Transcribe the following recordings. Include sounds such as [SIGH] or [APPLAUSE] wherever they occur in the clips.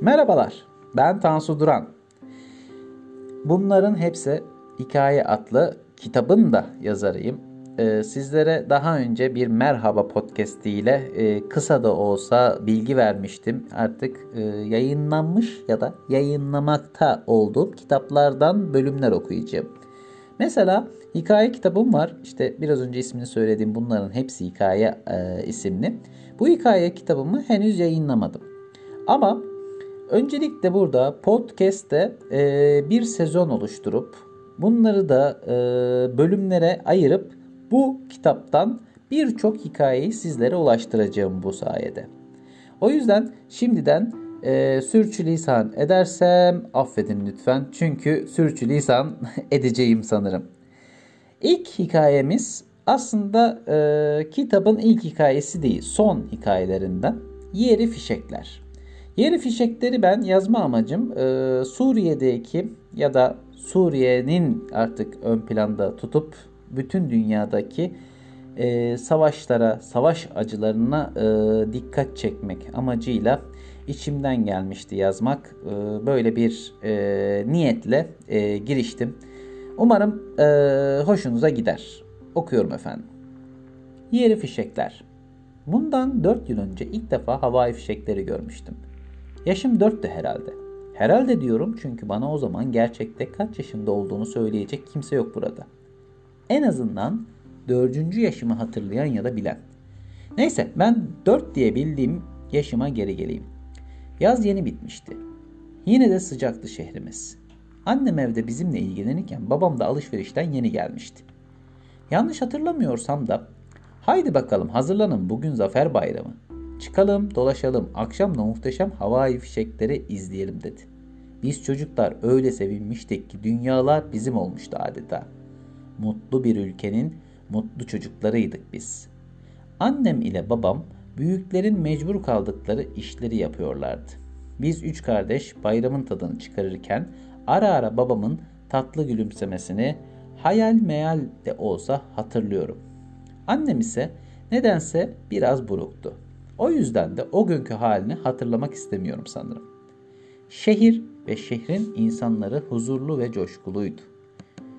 Merhabalar, ben Tansu Duran. Bunların hepsi Hikaye adlı kitabın da yazarıyım. Ee, sizlere daha önce bir Merhaba podcast ile e, kısa da olsa bilgi vermiştim. Artık e, yayınlanmış ya da yayınlamakta olduğum kitaplardan bölümler okuyacağım. Mesela hikaye kitabım var. İşte biraz önce ismini söylediğim bunların hepsi hikaye e, isimli. Bu hikaye kitabımı henüz yayınlamadım. Ama öncelikle burada podcast'te e, bir sezon oluşturup bunları da e, bölümlere ayırıp bu kitaptan birçok hikayeyi sizlere ulaştıracağım bu sayede. O yüzden şimdiden e, sürçülisan edersem affedin lütfen. Çünkü sürçülisan [LAUGHS] edeceğim sanırım. İlk hikayemiz aslında e, kitabın ilk hikayesi değil, son hikayelerinden. Yeri Fişekler. Yeri Fişekleri ben yazma amacım e, Suriye'deki ya da Suriye'nin artık ön planda tutup bütün dünyadaki e, savaşlara, savaş acılarına e, dikkat çekmek amacıyla içimden gelmişti yazmak. E, böyle bir e, niyetle e, giriştim. Umarım e, hoşunuza gider. Okuyorum efendim. Yeri fişekler. Bundan 4 yıl önce ilk defa havai fişekleri görmüştüm. Yaşım 4'tü herhalde. Herhalde diyorum çünkü bana o zaman gerçekte kaç yaşında olduğunu söyleyecek kimse yok burada. En azından 4. yaşımı hatırlayan ya da bilen. Neyse ben 4 diye bildiğim yaşıma geri geleyim. Yaz yeni bitmişti. Yine de sıcaktı şehrimiz. Annem evde bizimle ilgilenirken babam da alışverişten yeni gelmişti. Yanlış hatırlamıyorsam da haydi bakalım hazırlanın bugün zafer bayramı. Çıkalım dolaşalım akşam da muhteşem havai fişekleri izleyelim dedi. Biz çocuklar öyle sevinmiştik ki dünyalar bizim olmuştu adeta. Mutlu bir ülkenin mutlu çocuklarıydık biz. Annem ile babam büyüklerin mecbur kaldıkları işleri yapıyorlardı. Biz üç kardeş bayramın tadını çıkarırken ara ara babamın tatlı gülümsemesini hayal meyal de olsa hatırlıyorum. Annem ise nedense biraz buruktu. O yüzden de o günkü halini hatırlamak istemiyorum sanırım. Şehir ve şehrin insanları huzurlu ve coşkuluydu.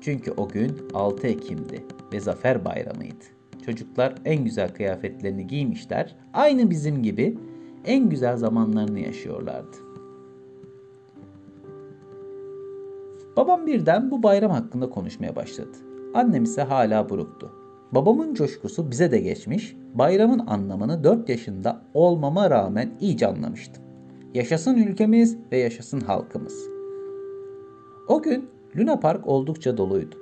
Çünkü o gün 6 Ekim'di ve Zafer Bayramı'ydı. Çocuklar en güzel kıyafetlerini giymişler. Aynı bizim gibi en güzel zamanlarını yaşıyorlardı. Babam birden bu bayram hakkında konuşmaya başladı. Annem ise hala buruktu. Babamın coşkusu bize de geçmiş, bayramın anlamını 4 yaşında olmama rağmen iyice anlamıştım. Yaşasın ülkemiz ve yaşasın halkımız. O gün Luna Park oldukça doluydu.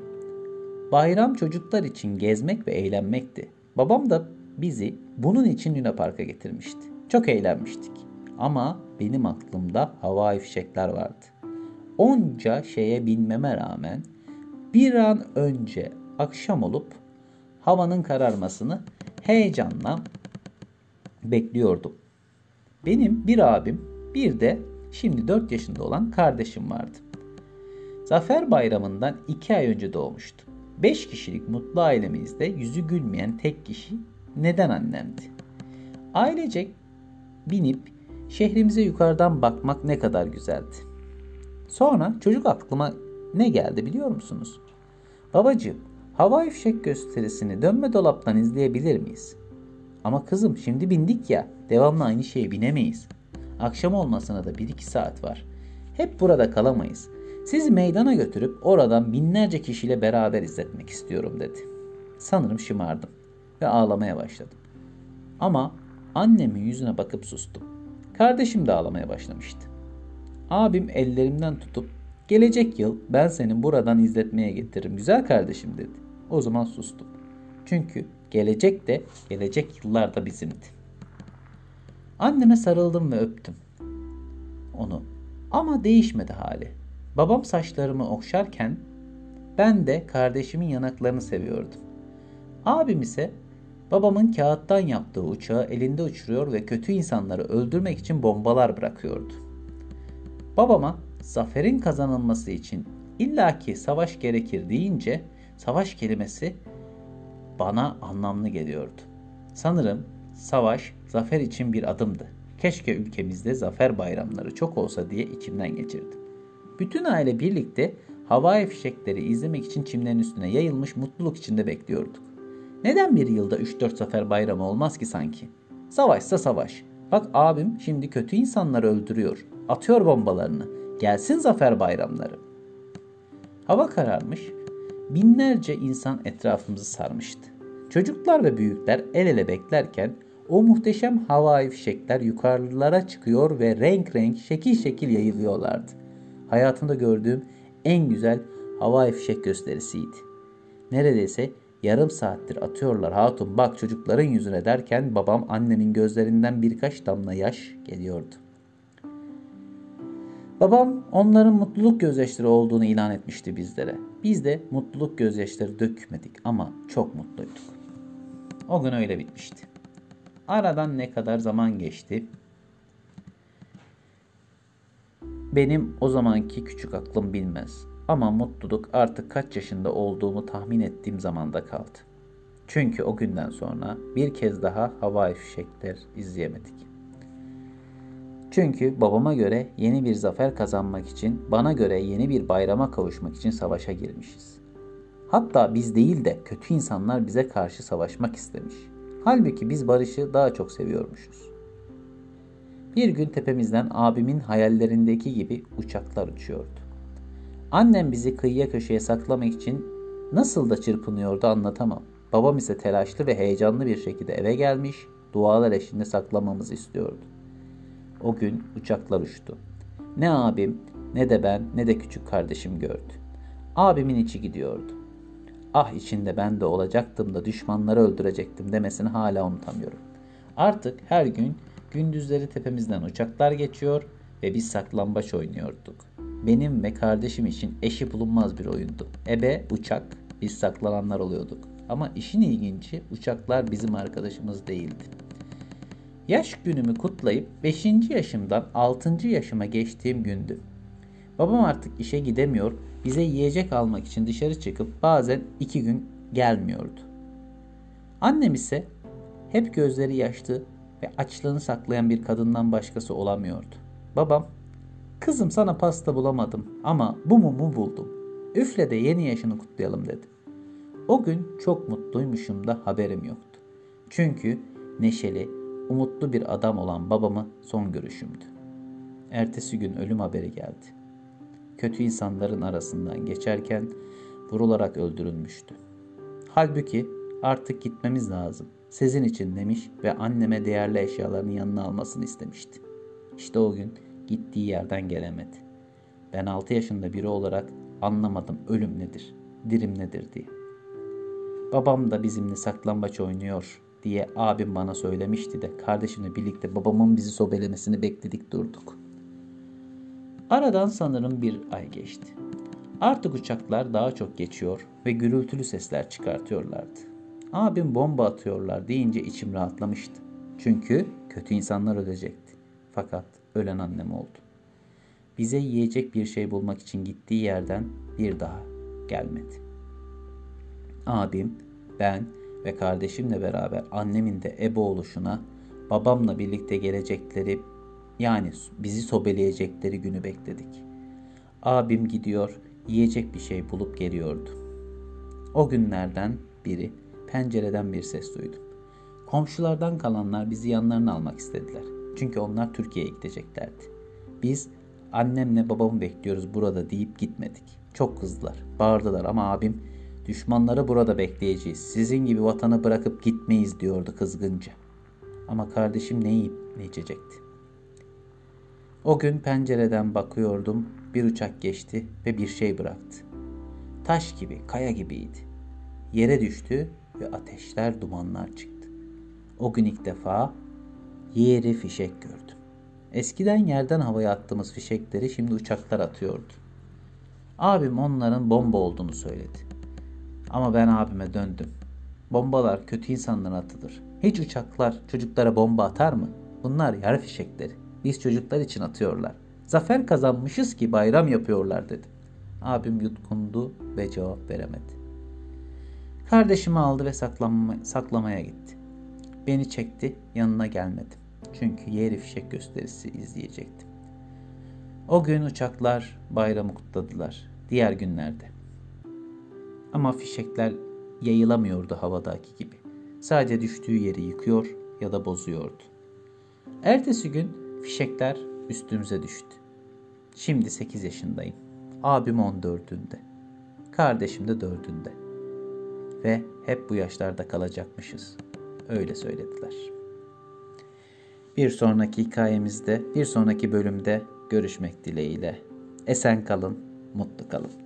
Bayram çocuklar için gezmek ve eğlenmekti. Babam da bizi bunun için Luna Park'a getirmişti. Çok eğlenmiştik. Ama benim aklımda havai fişekler vardı. Onca şeye binmeme rağmen bir an önce akşam olup havanın kararmasını heyecanla bekliyordum. Benim bir abim bir de şimdi 4 yaşında olan kardeşim vardı. Zafer Bayramı'ndan 2 ay önce doğmuştu. 5 kişilik mutlu ailemizde yüzü gülmeyen tek kişi neden annemdi. Ailecek binip şehrimize yukarıdan bakmak ne kadar güzeldi. Sonra çocuk aklıma ne geldi biliyor musunuz? Babacığım, havai fişek gösterisini dönme dolaptan izleyebilir miyiz? Ama kızım şimdi bindik ya, devamlı aynı şeye binemeyiz. Akşam olmasına da 1-2 saat var. Hep burada kalamayız. Sizi meydana götürüp oradan binlerce kişiyle beraber izletmek istiyorum dedi. Sanırım şımardım ve ağlamaya başladım. Ama annemin yüzüne bakıp sustum. Kardeşim de ağlamaya başlamıştı. Abim ellerimden tutup gelecek yıl ben seni buradan izletmeye getiririm güzel kardeşim dedi. O zaman sustum. Çünkü gelecek de gelecek yıllar da bizimdi. Anneme sarıldım ve öptüm onu. Ama değişmedi hali. Babam saçlarımı okşarken ben de kardeşimin yanaklarını seviyordum. Abim ise babamın kağıttan yaptığı uçağı elinde uçuruyor ve kötü insanları öldürmek için bombalar bırakıyordu. Babama zaferin kazanılması için illaki savaş gerekir deyince savaş kelimesi bana anlamlı geliyordu. Sanırım savaş zafer için bir adımdı. Keşke ülkemizde zafer bayramları çok olsa diye içimden geçirdim. Bütün aile birlikte havai fişekleri izlemek için çimlerin üstüne yayılmış mutluluk içinde bekliyorduk. Neden bir yılda 3-4 zafer bayramı olmaz ki sanki? Savaşsa savaş. Bak abim şimdi kötü insanları öldürüyor. Atıyor bombalarını. Gelsin zafer bayramları. Hava kararmış. Binlerce insan etrafımızı sarmıştı. Çocuklar ve büyükler el ele beklerken o muhteşem havai fişekler yukarılara çıkıyor ve renk renk şekil şekil yayılıyorlardı. Hayatımda gördüğüm en güzel havai fişek gösterisiydi. Neredeyse yarım saattir atıyorlar hatun bak çocukların yüzüne derken babam annemin gözlerinden birkaç damla yaş geliyordu. Babam onların mutluluk gözyaşları olduğunu ilan etmişti bizlere. Biz de mutluluk gözyaşları dökmedik ama çok mutluyduk. O gün öyle bitmişti. Aradan ne kadar zaman geçti? Benim o zamanki küçük aklım bilmez. Ama mutluluk artık kaç yaşında olduğumu tahmin ettiğim zamanda kaldı. Çünkü o günden sonra bir kez daha havai fişekler izleyemedik. Çünkü babama göre yeni bir zafer kazanmak için, bana göre yeni bir bayrama kavuşmak için savaşa girmişiz. Hatta biz değil de kötü insanlar bize karşı savaşmak istemiş. Halbuki biz barışı daha çok seviyormuşuz. Bir gün tepemizden abimin hayallerindeki gibi uçaklar uçuyordu. Annem bizi kıyıya köşeye saklamak için nasıl da çırpınıyordu anlatamam. Babam ise telaşlı ve heyecanlı bir şekilde eve gelmiş, dualar eşliğinde saklamamızı istiyordu. O gün uçaklar uçtu. Ne abim, ne de ben, ne de küçük kardeşim gördü. Abimin içi gidiyordu. Ah içinde ben de olacaktım da düşmanları öldürecektim demesini hala unutamıyorum. Artık her gün gündüzleri tepemizden uçaklar geçiyor ve biz saklambaç oynuyorduk. Benim ve kardeşim için eşi bulunmaz bir oyundu. Ebe, uçak, biz saklananlar oluyorduk. Ama işin ilginci uçaklar bizim arkadaşımız değildi. Yaş günümü kutlayıp 5. yaşımdan 6. yaşıma geçtiğim gündü. Babam artık işe gidemiyor, bize yiyecek almak için dışarı çıkıp bazen iki gün gelmiyordu. Annem ise hep gözleri yaşlı ve açlığını saklayan bir kadından başkası olamıyordu. Babam, kızım sana pasta bulamadım ama bu mumu buldum. Üfle de yeni yaşını kutlayalım dedi. O gün çok mutluymuşum da haberim yoktu. Çünkü neşeli, umutlu bir adam olan babamı son görüşümdü. Ertesi gün ölüm haberi geldi. Kötü insanların arasından geçerken vurularak öldürülmüştü. Halbuki artık gitmemiz lazım. Sizin için demiş ve anneme değerli eşyalarını yanına almasını istemişti. İşte o gün gittiği yerden gelemedi. Ben 6 yaşında biri olarak anlamadım ölüm nedir, dirim nedir diye. Babam da bizimle saklambaç oynuyor diye abim bana söylemişti de kardeşimle birlikte babamın bizi sobelemesini bekledik durduk. Aradan sanırım bir ay geçti. Artık uçaklar daha çok geçiyor ve gürültülü sesler çıkartıyorlardı. Abim bomba atıyorlar deyince içim rahatlamıştı. Çünkü kötü insanlar ölecekti. Fakat ölen annem oldu. Bize yiyecek bir şey bulmak için gittiği yerden bir daha gelmedi. Abim, ben ve kardeşimle beraber annemin de ebe oluşuna, babamla birlikte gelecekleri yani bizi sobeleyecekleri günü bekledik. Abim gidiyor, yiyecek bir şey bulup geliyordu. O günlerden biri pencereden bir ses duydum. Komşulardan kalanlar bizi yanlarına almak istediler. Çünkü onlar Türkiye'ye gideceklerdi. Biz annemle babamı bekliyoruz burada deyip gitmedik. Çok kızdılar, bağırdılar ama abim düşmanları burada bekleyeceğiz. Sizin gibi vatanı bırakıp gitmeyiz diyordu kızgınca. Ama kardeşim ne yiyip ne içecekti. O gün pencereden bakıyordum, bir uçak geçti ve bir şey bıraktı. Taş gibi, kaya gibiydi. Yere düştü ve ateşler, dumanlar çıktı. O gün ilk defa yeri fişek gördüm. Eskiden yerden havaya attığımız fişekleri şimdi uçaklar atıyordu. Abim onların bomba olduğunu söyledi. Ama ben abime döndüm. Bombalar kötü insanlara atılır. Hiç uçaklar çocuklara bomba atar mı? Bunlar yer fişekleri. Biz çocuklar için atıyorlar. Zafer kazanmışız ki bayram yapıyorlar dedi. Abim yutkundu ve cevap veremedi. Kardeşimi aldı ve saklanma, saklamaya gitti. Beni çekti, yanına gelmedi. Çünkü yeri fişek gösterisi izleyecektim. O gün uçaklar bayramı kutladılar. Diğer günlerde. Ama fişekler yayılamıyordu havadaki gibi. Sadece düştüğü yeri yıkıyor ya da bozuyordu. Ertesi gün fişekler üstümüze düştü. Şimdi 8 yaşındayım. Abim 14'ünde. Kardeşim de 4'ünde. Ve hep bu yaşlarda kalacakmışız. Öyle söylediler. Bir sonraki hikayemizde, bir sonraki bölümde görüşmek dileğiyle. Esen kalın, mutlu kalın.